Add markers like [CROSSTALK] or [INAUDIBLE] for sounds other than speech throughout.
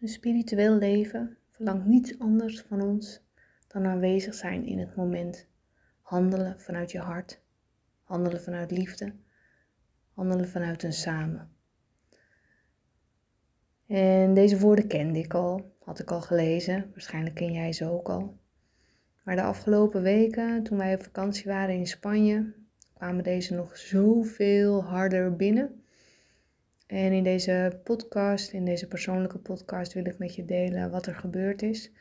Een spiritueel leven verlangt niets anders van ons dan aanwezig zijn in het moment. Handelen vanuit je hart, handelen vanuit liefde, handelen vanuit een samen. En deze woorden kende ik al, had ik al gelezen, waarschijnlijk ken jij ze ook al. Maar de afgelopen weken, toen wij op vakantie waren in Spanje, kwamen deze nog zoveel harder binnen. En in deze podcast, in deze persoonlijke podcast, wil ik met je delen wat er gebeurd is.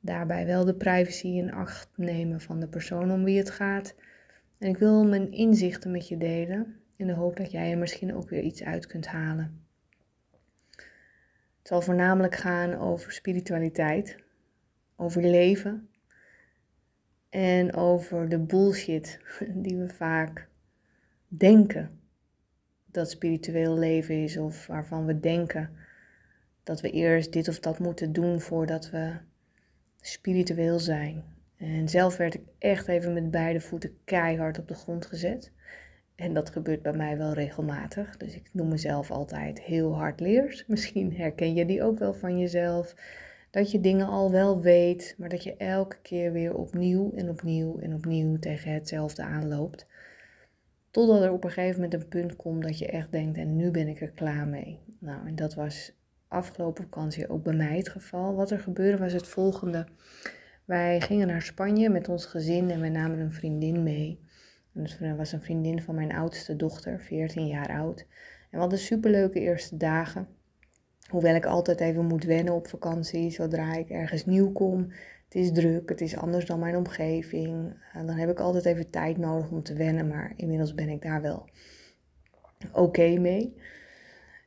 Daarbij wel de privacy in acht nemen van de persoon om wie het gaat. En ik wil mijn inzichten met je delen, in de hoop dat jij er misschien ook weer iets uit kunt halen. Het zal voornamelijk gaan over spiritualiteit, over leven en over de bullshit [LAUGHS] die we vaak denken dat spiritueel leven is of waarvan we denken dat we eerst dit of dat moeten doen voordat we spiritueel zijn. En zelf werd ik echt even met beide voeten keihard op de grond gezet. En dat gebeurt bij mij wel regelmatig. Dus ik noem mezelf altijd heel hard leers. [LAUGHS] Misschien herken je die ook wel van jezelf. Dat je dingen al wel weet, maar dat je elke keer weer opnieuw en opnieuw en opnieuw tegen hetzelfde aanloopt. Totdat er op een gegeven moment een punt komt dat je echt denkt, en nu ben ik er klaar mee. Nou, en dat was afgelopen vakantie ook bij mij het geval. Wat er gebeurde was het volgende. Wij gingen naar Spanje met ons gezin en we namen een vriendin mee. En dat was een vriendin van mijn oudste dochter, 14 jaar oud. En we hadden superleuke eerste dagen. Hoewel ik altijd even moet wennen op vakantie, zodra ik ergens nieuw kom. Is druk, het is anders dan mijn omgeving. En dan heb ik altijd even tijd nodig om te wennen, maar inmiddels ben ik daar wel oké mee.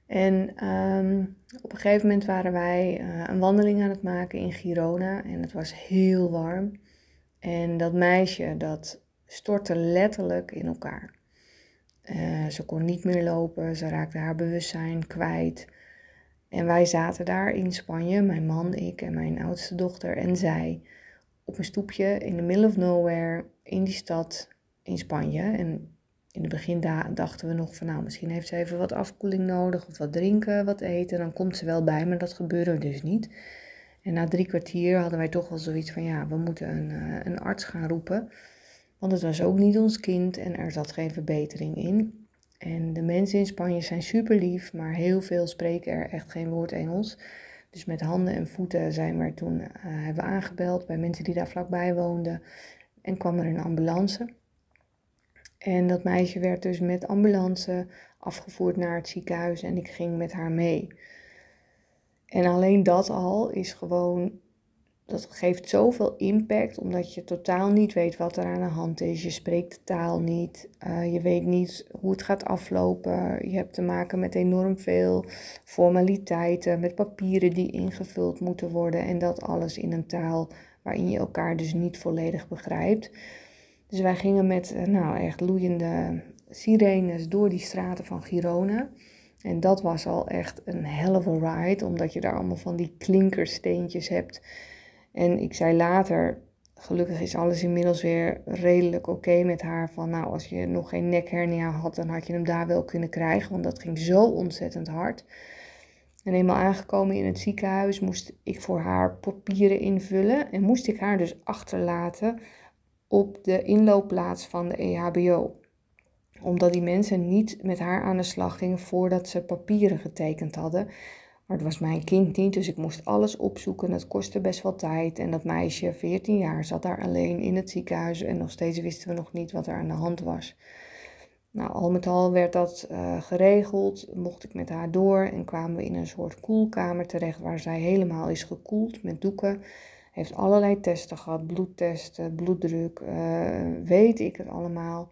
En ehm, op een gegeven moment waren wij uh, een wandeling aan het maken in Girona en het was heel warm. En dat meisje dat stortte letterlijk in elkaar. Uh, ze kon niet meer lopen, ze raakte haar bewustzijn kwijt. En wij zaten daar in Spanje, mijn man, ik en mijn oudste dochter en zij, op een stoepje in the middle of nowhere in die stad in Spanje. En in het begin dachten we nog van nou, misschien heeft ze even wat afkoeling nodig of wat drinken, wat eten. Dan komt ze wel bij, maar dat gebeurde dus niet. En na drie kwartier hadden wij toch wel zoiets van ja, we moeten een, uh, een arts gaan roepen. Want het was ook niet ons kind en er zat geen verbetering in. En de mensen in Spanje zijn super lief, maar heel veel spreken er echt geen woord Engels. Dus met handen en voeten zijn we toen uh, hebben aangebeld bij mensen die daar vlakbij woonden. En kwam er een ambulance. En dat meisje werd dus met ambulance afgevoerd naar het ziekenhuis en ik ging met haar mee. En alleen dat al is gewoon, dat geeft zoveel impact omdat je totaal niet weet wat er aan de hand is. Je spreekt de taal niet, uh, je weet niet hoe het gaat aflopen. Je hebt te maken met enorm veel formaliteiten, met papieren die ingevuld moeten worden en dat alles in een taal waarin je elkaar dus niet volledig begrijpt. Dus wij gingen met eh, nou, echt loeiende sirenes door die straten van Girona. En dat was al echt een hell of ride, omdat je daar allemaal van die klinkersteentjes hebt. En ik zei later, gelukkig is alles inmiddels weer redelijk oké met haar. Van nou, als je nog geen nekhernia had, dan had je hem daar wel kunnen krijgen, want dat ging zo ontzettend hard. En eenmaal aangekomen in het ziekenhuis moest ik voor haar papieren invullen en moest ik haar dus achterlaten op de inloopplaats van de EHBO. Omdat die mensen niet met haar aan de slag gingen voordat ze papieren getekend hadden. Maar het was mijn kind niet, dus ik moest alles opzoeken. Dat kostte best wel tijd. En dat meisje, 14 jaar, zat daar alleen in het ziekenhuis. En nog steeds wisten we nog niet wat er aan de hand was. Nou, al met al werd dat uh, geregeld. Mocht ik met haar door en kwamen we in een soort koelkamer terecht waar zij helemaal is gekoeld met doeken heeft allerlei testen gehad, bloedtesten, bloeddruk, uh, weet ik het allemaal.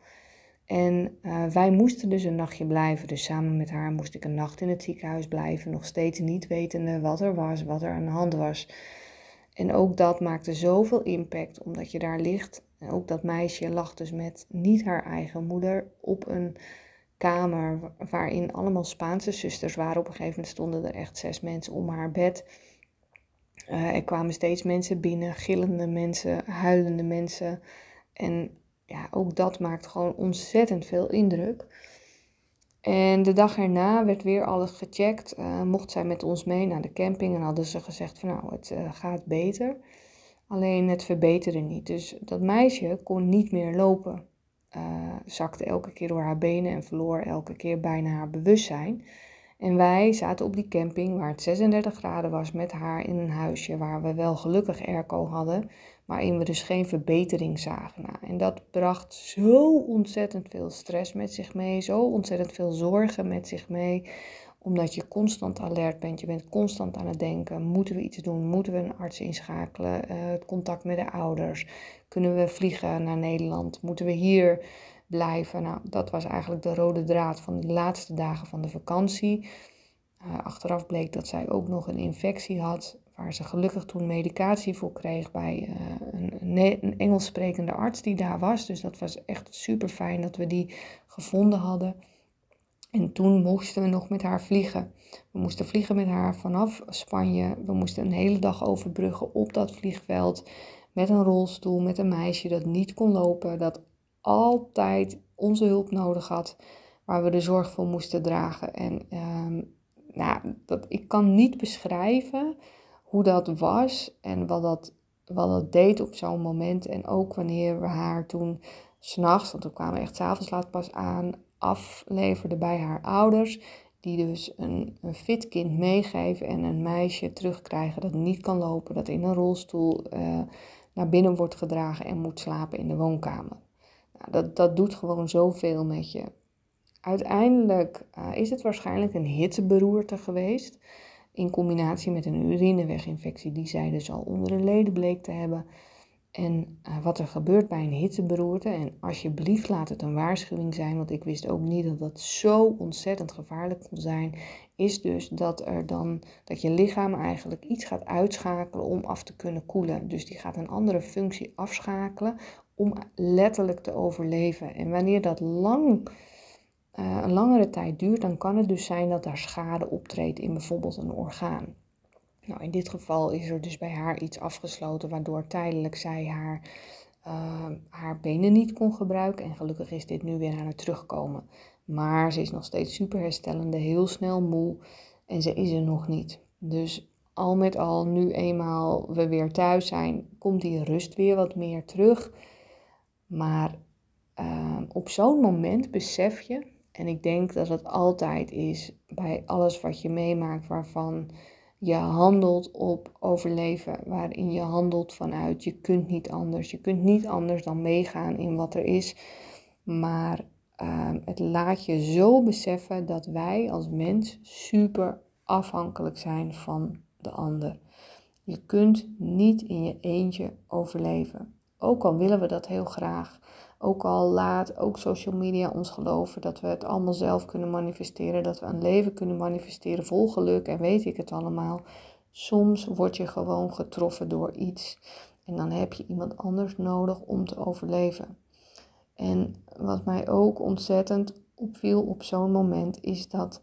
En uh, wij moesten dus een nachtje blijven. Dus samen met haar moest ik een nacht in het ziekenhuis blijven. Nog steeds niet wetende wat er was, wat er aan de hand was. En ook dat maakte zoveel impact, omdat je daar ligt. En ook dat meisje lag dus met niet haar eigen moeder op een kamer waarin allemaal Spaanse zusters waren. Op een gegeven moment stonden er echt zes mensen om haar bed. Uh, er kwamen steeds mensen binnen, gillende mensen, huilende mensen. En ja, ook dat maakt gewoon ontzettend veel indruk. En de dag erna werd weer alles gecheckt. Uh, mocht zij met ons mee naar de camping en hadden ze gezegd van nou, het uh, gaat beter. Alleen het verbeterde niet. Dus dat meisje kon niet meer lopen. Uh, zakte elke keer door haar benen en verloor elke keer bijna haar bewustzijn. En wij zaten op die camping waar het 36 graden was met haar in een huisje waar we wel gelukkig airco hadden, waarin we dus geen verbetering zagen. Nou, en dat bracht zo ontzettend veel stress met zich mee, zo ontzettend veel zorgen met zich mee, omdat je constant alert bent, je bent constant aan het denken, moeten we iets doen, moeten we een arts inschakelen, uh, het contact met de ouders, kunnen we vliegen naar Nederland, moeten we hier blijven. Nou, dat was eigenlijk de rode draad van de laatste dagen van de vakantie. Uh, achteraf bleek dat zij ook nog een infectie had, waar ze gelukkig toen medicatie voor kreeg bij uh, een, een arts die daar was. Dus dat was echt super fijn dat we die gevonden hadden. En toen moesten we nog met haar vliegen. We moesten vliegen met haar vanaf Spanje. We moesten een hele dag overbruggen op dat vliegveld. Met een rolstoel, met een meisje dat niet kon lopen. Dat altijd onze hulp nodig had, waar we de zorg voor moesten dragen. En um, nou, dat, ik kan niet beschrijven hoe dat was en wat dat, wat dat deed op zo'n moment. En ook wanneer we haar toen s'nachts, want we kwamen echt s'avonds laat pas aan, afleverden bij haar ouders. Die dus een, een fit kind meegeven en een meisje terugkrijgen dat niet kan lopen, dat in een rolstoel uh, naar binnen wordt gedragen en moet slapen in de woonkamer. Nou, dat, dat doet gewoon zoveel met je. Uiteindelijk uh, is het waarschijnlijk een hitteberoerte geweest. In combinatie met een urineweginfectie die zij dus al onder de leden bleek te hebben. En uh, wat er gebeurt bij een hitteberoerte, en alsjeblieft laat het een waarschuwing zijn, want ik wist ook niet dat dat zo ontzettend gevaarlijk kon zijn, is dus dat er dan dat je lichaam eigenlijk iets gaat uitschakelen om af te kunnen koelen. Dus die gaat een andere functie afschakelen om letterlijk te overleven. En wanneer dat lang, uh, een langere tijd duurt, dan kan het dus zijn dat daar schade optreedt in bijvoorbeeld een orgaan. Nou, in dit geval is er dus bij haar iets afgesloten, waardoor tijdelijk zij haar, uh, haar benen niet kon gebruiken. En gelukkig is dit nu weer aan het terugkomen. Maar ze is nog steeds super herstellende, heel snel moe en ze is er nog niet. Dus al met al, nu eenmaal we weer thuis zijn, komt die rust weer wat meer terug. Maar uh, op zo'n moment besef je, en ik denk dat het altijd is bij alles wat je meemaakt waarvan je handelt op overleven, waarin je handelt vanuit je kunt niet anders. Je kunt niet anders dan meegaan in wat er is. Maar uh, het laat je zo beseffen dat wij als mens super afhankelijk zijn van de ander. Je kunt niet in je eentje overleven. Ook al willen we dat heel graag. Ook al laat ook social media ons geloven dat we het allemaal zelf kunnen manifesteren. Dat we een leven kunnen manifesteren vol geluk en weet ik het allemaal. Soms word je gewoon getroffen door iets. En dan heb je iemand anders nodig om te overleven. En wat mij ook ontzettend opviel op zo'n moment is dat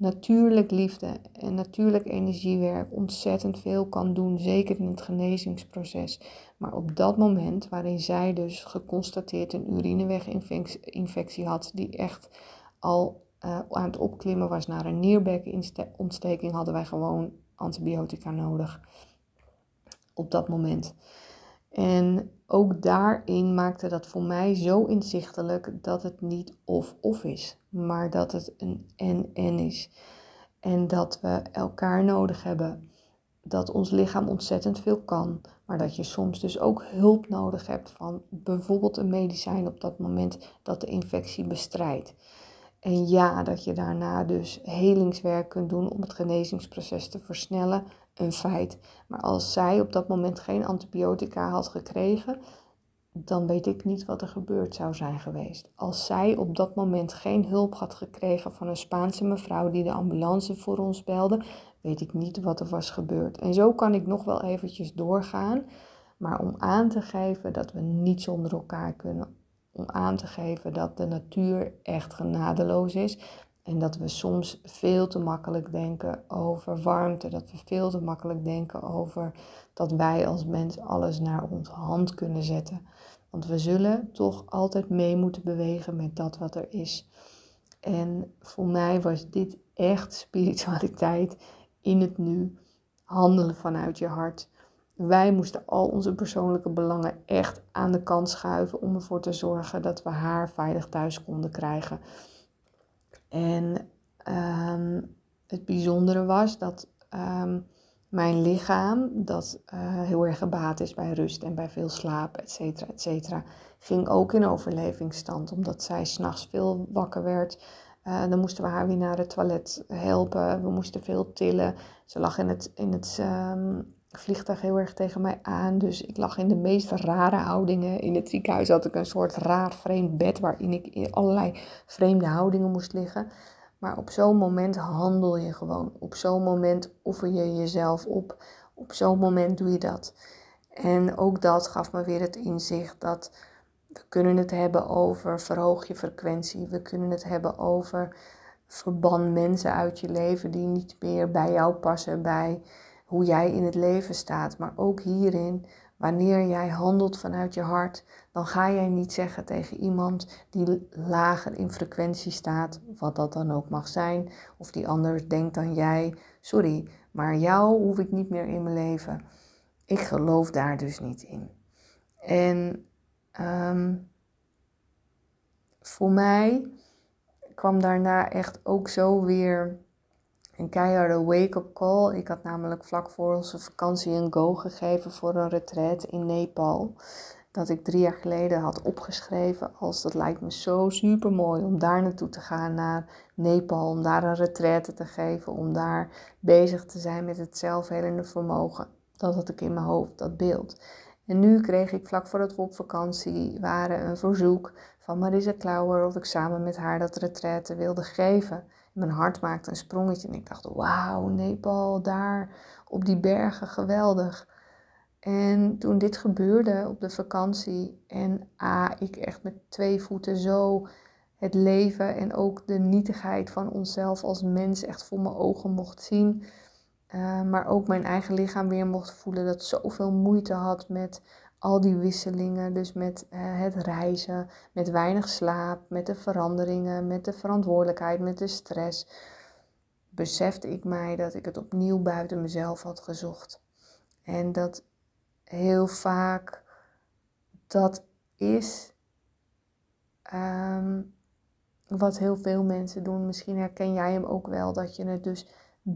natuurlijk liefde en natuurlijk energiewerk ontzettend veel kan doen, zeker in het genezingsproces. Maar op dat moment, waarin zij dus geconstateerd een urineweginfectie had, die echt al uh, aan het opklimmen was naar een nierbekkenontsteking, hadden wij gewoon antibiotica nodig. Op dat moment. En ook daarin maakte dat voor mij zo inzichtelijk dat het niet of-of is, maar dat het een en-en is. En dat we elkaar nodig hebben. Dat ons lichaam ontzettend veel kan, maar dat je soms dus ook hulp nodig hebt van bijvoorbeeld een medicijn op dat moment dat de infectie bestrijdt. En ja, dat je daarna dus helingswerk kunt doen om het genezingsproces te versnellen, een feit. Maar als zij op dat moment geen antibiotica had gekregen, dan weet ik niet wat er gebeurd zou zijn geweest. Als zij op dat moment geen hulp had gekregen van een Spaanse mevrouw die de ambulance voor ons belde, weet ik niet wat er was gebeurd. En zo kan ik nog wel eventjes doorgaan. Maar om aan te geven dat we niet zonder elkaar kunnen. Om aan te geven dat de natuur echt genadeloos is. En dat we soms veel te makkelijk denken over warmte. Dat we veel te makkelijk denken over dat wij als mens alles naar onze hand kunnen zetten. Want we zullen toch altijd mee moeten bewegen met dat wat er is. En voor mij was dit echt spiritualiteit in het nu. Handelen vanuit je hart. Wij moesten al onze persoonlijke belangen echt aan de kant schuiven om ervoor te zorgen dat we haar veilig thuis konden krijgen. En ehm, het bijzondere was dat ehm, mijn lichaam, dat uh, heel erg gebaat is bij rust en bij veel slaap, et cetera, et cetera, ging ook in overlevingsstand. Omdat zij s'nachts veel wakker werd. Uh, dan moesten we haar weer naar het toilet helpen. We moesten veel tillen. Ze lag in het, in het um, vliegtuig heel erg tegen mij aan. Dus ik lag in de meest rare houdingen. In het ziekenhuis had ik een soort raar vreemd bed waarin ik in allerlei vreemde houdingen moest liggen. Maar op zo'n moment handel je gewoon. Op zo'n moment offer je jezelf op. Op zo'n moment doe je dat. En ook dat gaf me weer het inzicht dat we kunnen het hebben over verhoog je frequentie. We kunnen het hebben over verban mensen uit je leven die niet meer bij jou passen, bij hoe jij in het leven staat. Maar ook hierin, wanneer jij handelt vanuit je hart, dan ga jij niet zeggen tegen iemand die lager in frequentie staat, wat dat dan ook mag zijn, of die anders denkt dan jij, sorry, maar jou hoef ik niet meer in mijn leven. Ik geloof daar dus niet in. En um, voor mij kwam daarna echt ook zo weer een keiharde wake-up call. Ik had namelijk vlak voor onze vakantie een go gegeven voor een retreat in Nepal. Dat ik drie jaar geleden had opgeschreven als dat lijkt me zo super mooi om daar naartoe te gaan naar Nepal. Om daar een retraite te geven. Om daar bezig te zijn met het zelfhelende vermogen. Dat had ik in mijn hoofd, dat beeld. En nu kreeg ik vlak voordat we op vakantie waren een verzoek van Marisa Klauwer of ik samen met haar dat retraite wilde geven mijn hart maakte een sprongetje en ik dacht, wauw, Nepal, daar op die bergen, geweldig. En toen dit gebeurde op de vakantie en A, ik echt met twee voeten zo het leven en ook de nietigheid van onszelf als mens echt voor mijn ogen mocht zien. Uh, maar ook mijn eigen lichaam weer mocht voelen dat zoveel moeite had met al die wisselingen, dus met uh, het reizen, met weinig slaap, met de veranderingen, met de verantwoordelijkheid, met de stress, besefte ik mij dat ik het opnieuw buiten mezelf had gezocht. En dat heel vaak dat is um, wat heel veel mensen doen. Misschien herken jij hem ook wel, dat je het dus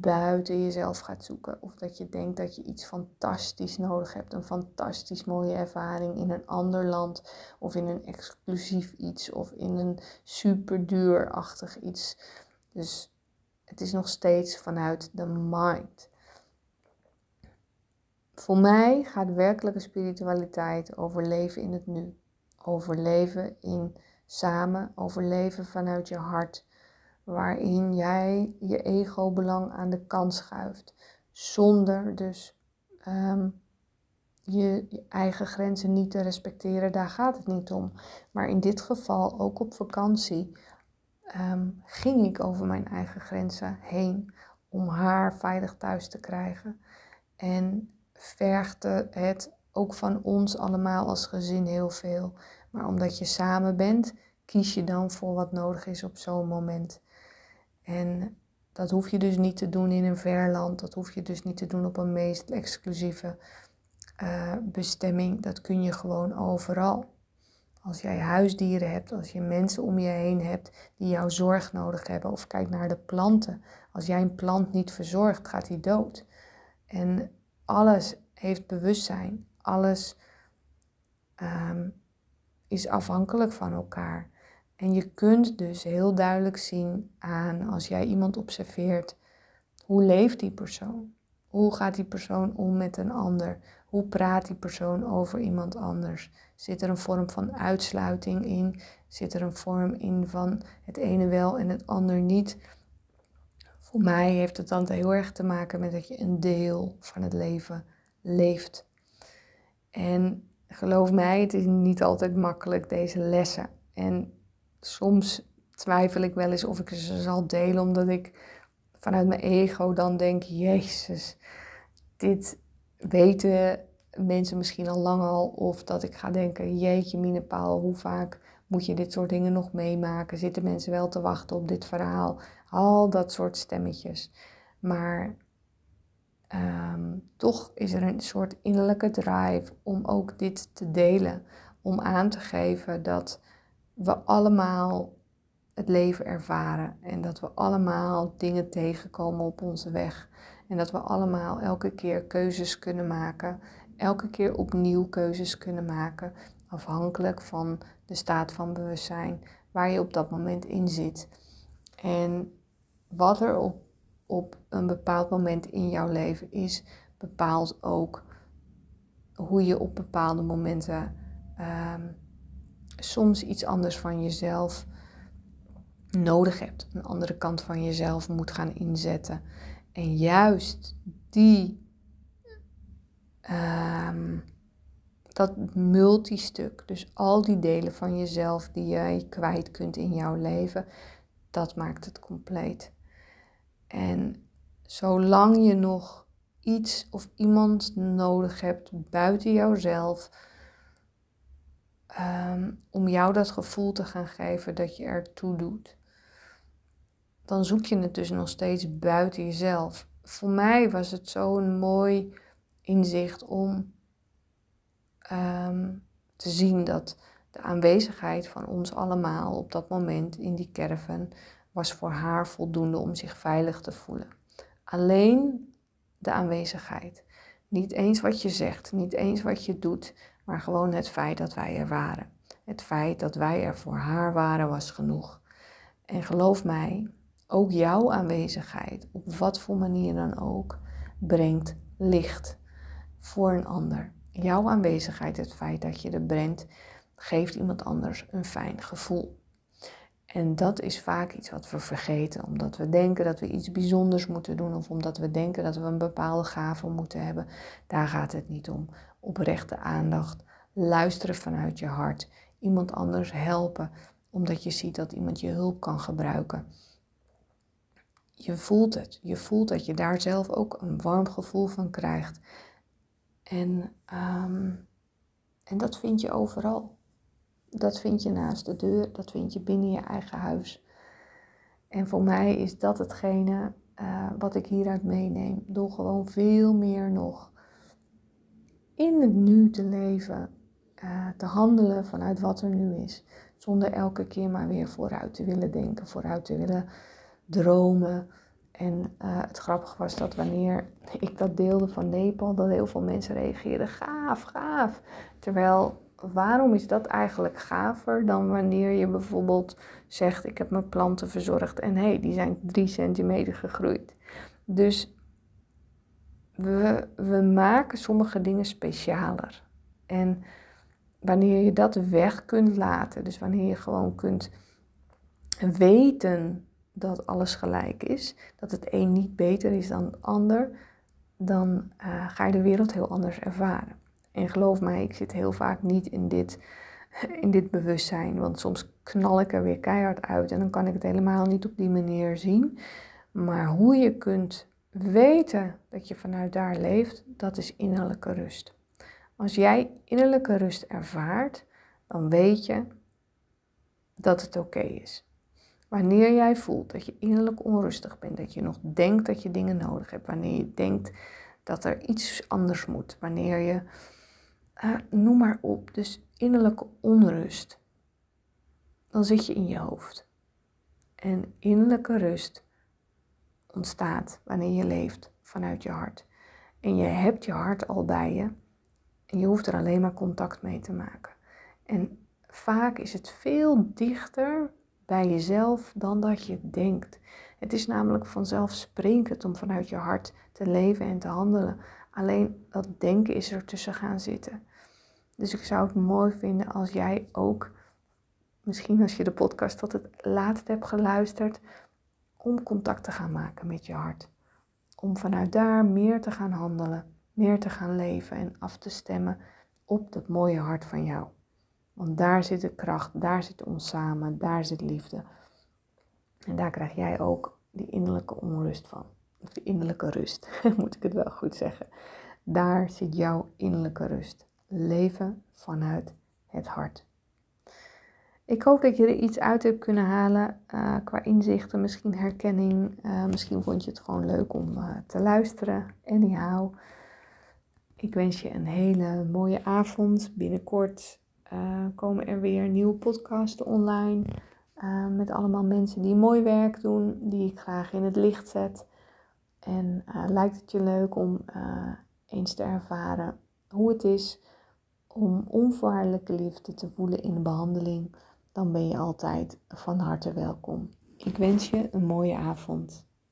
buiten jezelf gaat zoeken. Of dat je denkt dat je iets fantastisch nodig hebt. Een fantastisch mooie ervaring in een ander land. Of in een exclusief iets. Of in een super duurachtig iets. Dus het is nog steeds vanuit de mind. Voor mij gaat werkelijke spiritualiteit over leven in het nu. Over leven in samen, over leven vanuit je hart waarin jij je ego-belang aan de kant schuift, zonder dus ehm, je, eigen grenzen niet te respecteren. Daar gaat het niet om. Maar in dit geval, ook op vakantie, ehm, ging ik over mijn eigen grenzen heen om haar veilig thuis te krijgen. En vergde het ook van ons allemaal als gezin heel veel. Maar omdat je samen bent, kies je dan voor wat nodig is op zo'n moment. En dat hoef je dus niet te doen in een ver land. Dat hoef je dus niet te doen op een meest exclusieve uh, bestemming. Dat kun je gewoon overal. Als jij huisdieren hebt, als je mensen om je heen hebt die jouw zorg nodig hebben. Of kijk naar de planten. Als jij een plant niet verzorgt, gaat die dood. En alles heeft bewustzijn. Alles um, is afhankelijk van elkaar. En je kunt dus heel duidelijk zien aan als jij iemand observeert, hoe leeft die persoon? Hoe gaat die persoon om met een ander? Hoe praat die persoon over iemand anders? Zit er een vorm van uitsluiting in? Zit er een vorm in van het ene wel en het ander niet? Voor mij heeft het dan heel erg te maken met dat je een deel van het leven leeft. En geloof mij, het is niet altijd makkelijk deze lessen. En soms twijfel ik wel eens of ik ze zal delen, omdat ik vanuit mijn ego dan denk: Jezus, dit weten mensen misschien al lang al. Of dat ik ga denken: Jeetje, Minepaal, hoe vaak Moet je dit soort dingen nog meemaken? Zitten mensen wel te wachten op dit verhaal? Al dat soort stemmetjes. Maar ehm, toch is er een soort innerlijke drive om ook dit te delen. Om aan te geven dat we allemaal het leven ervaren en dat we allemaal dingen tegenkomen op onze weg. En dat we allemaal elke keer keuzes kunnen maken, elke keer opnieuw keuzes kunnen maken, afhankelijk van de staat van bewustzijn waar je op dat moment in zit. En wat er op, op een bepaald moment in jouw leven is, bepaalt ook hoe je op bepaalde momenten ehm, soms iets anders van jezelf nodig hebt. Een andere kant van jezelf moet gaan inzetten. En juist die, um, dat multistuk, dus al die delen van jezelf die jij kwijt kunt in jouw leven, dat maakt het compleet. En zolang je nog iets of iemand nodig hebt buiten jouzelf, um, om jou dat gevoel te gaan geven dat je ertoe doet, dan zoek je het dus nog steeds buiten jezelf. Voor mij was het zo'n mooi inzicht om um, te zien dat de aanwezigheid van ons allemaal op dat moment in die caravan was voor haar voldoende om zich veilig te voelen. Alleen de aanwezigheid. Niet eens wat je zegt, niet eens wat je doet, maar gewoon het feit dat wij er waren. Het feit dat wij er voor haar waren was genoeg. En geloof mij, ook jouw aanwezigheid, op wat voor manier dan ook, brengt licht voor een ander. Jouw aanwezigheid, het feit dat je er bent, geeft iemand anders een fijn gevoel. En dat is vaak iets wat we vergeten, omdat we denken dat we iets bijzonders moeten doen of omdat we denken dat we een bepaalde gave moeten hebben. Daar gaat het niet om. Oprechte aandacht, luisteren vanuit je hart, iemand anders helpen, omdat je ziet dat iemand je hulp kan gebruiken je voelt het. Je voelt dat je daar zelf ook een warm gevoel van krijgt. En, ehm, en dat vind je overal. Dat vind je naast de deur, dat vind je binnen je eigen huis. En voor mij is dat hetgene uh, wat ik hieruit meeneem. Door gewoon veel meer nog in het nu te leven, uh, te handelen vanuit wat er nu is. Zonder elke keer maar weer vooruit te willen denken, vooruit te willen dromen. En uh, het grappige was dat wanneer [LAUGHS] ik dat deelde van Nepal, dat heel veel mensen reageerden, gaaf, gaaf. Terwijl, waarom is dat eigenlijk gaver dan wanneer je bijvoorbeeld zegt, ik heb mijn planten verzorgd en hé, hey, die zijn drie centimeter gegroeid. Dus we, we maken sommige dingen specialer. En wanneer je dat weg kunt laten, dus wanneer je gewoon kunt weten dat alles gelijk is, dat het een niet beter is dan het ander, dan uh, ga je de wereld heel anders ervaren. En geloof mij, ik zit heel vaak niet in dit, [LAUGHS] in dit bewustzijn, want soms knal ik er weer keihard uit en dan kan ik het helemaal niet op die manier zien. Maar hoe je kunt weten dat je vanuit daar leeft, dat is innerlijke rust. Als jij innerlijke rust ervaart, dan weet je dat het oké is. Wanneer jij voelt dat je innerlijk onrustig bent, dat je nog denkt dat je dingen nodig hebt, wanneer je denkt dat er iets anders moet, wanneer je, uh, noem maar op, dus innerlijke onrust, dan zit je in je hoofd. En innerlijke rust ontstaat wanneer je leeft vanuit je hart. En je hebt je hart al bij je en je hoeft er alleen maar contact mee te maken. En vaak is het veel dichter bij jezelf dan dat je denkt. Het is namelijk vanzelfsprekend om vanuit je hart te leven en te handelen. Alleen dat denken is er tussen gaan zitten. Dus ik zou het mooi vinden als jij ook, misschien als je de podcast tot het laatst hebt geluisterd, om contact te gaan maken met je hart. Om vanuit daar meer te gaan handelen, meer te gaan leven en af te stemmen op dat mooie hart van jou. Want daar zit de kracht, daar zit ons samen, daar zit liefde. En daar krijg jij ook die innerlijke onrust van. Of die innerlijke rust, [LAUGHS] moet ik het wel goed zeggen. Daar zit jouw innerlijke rust. Leven vanuit het hart. Ik hoop dat je er iets uit hebt kunnen halen uh, qua inzichten, misschien herkenning. Uh, misschien vond je het gewoon leuk om uh, te luisteren. Anyhow, ik wens je een hele mooie avond. Binnenkort komen er weer nieuwe podcasten online. met allemaal mensen die mooi werk doen, die ik graag in het licht zet. En lijkt het je leuk om eens te ervaren hoe het is om onvoorwaardelijke liefde te voelen in de behandeling? Dan ben je altijd van harte welkom. Ik wens je een mooie avond.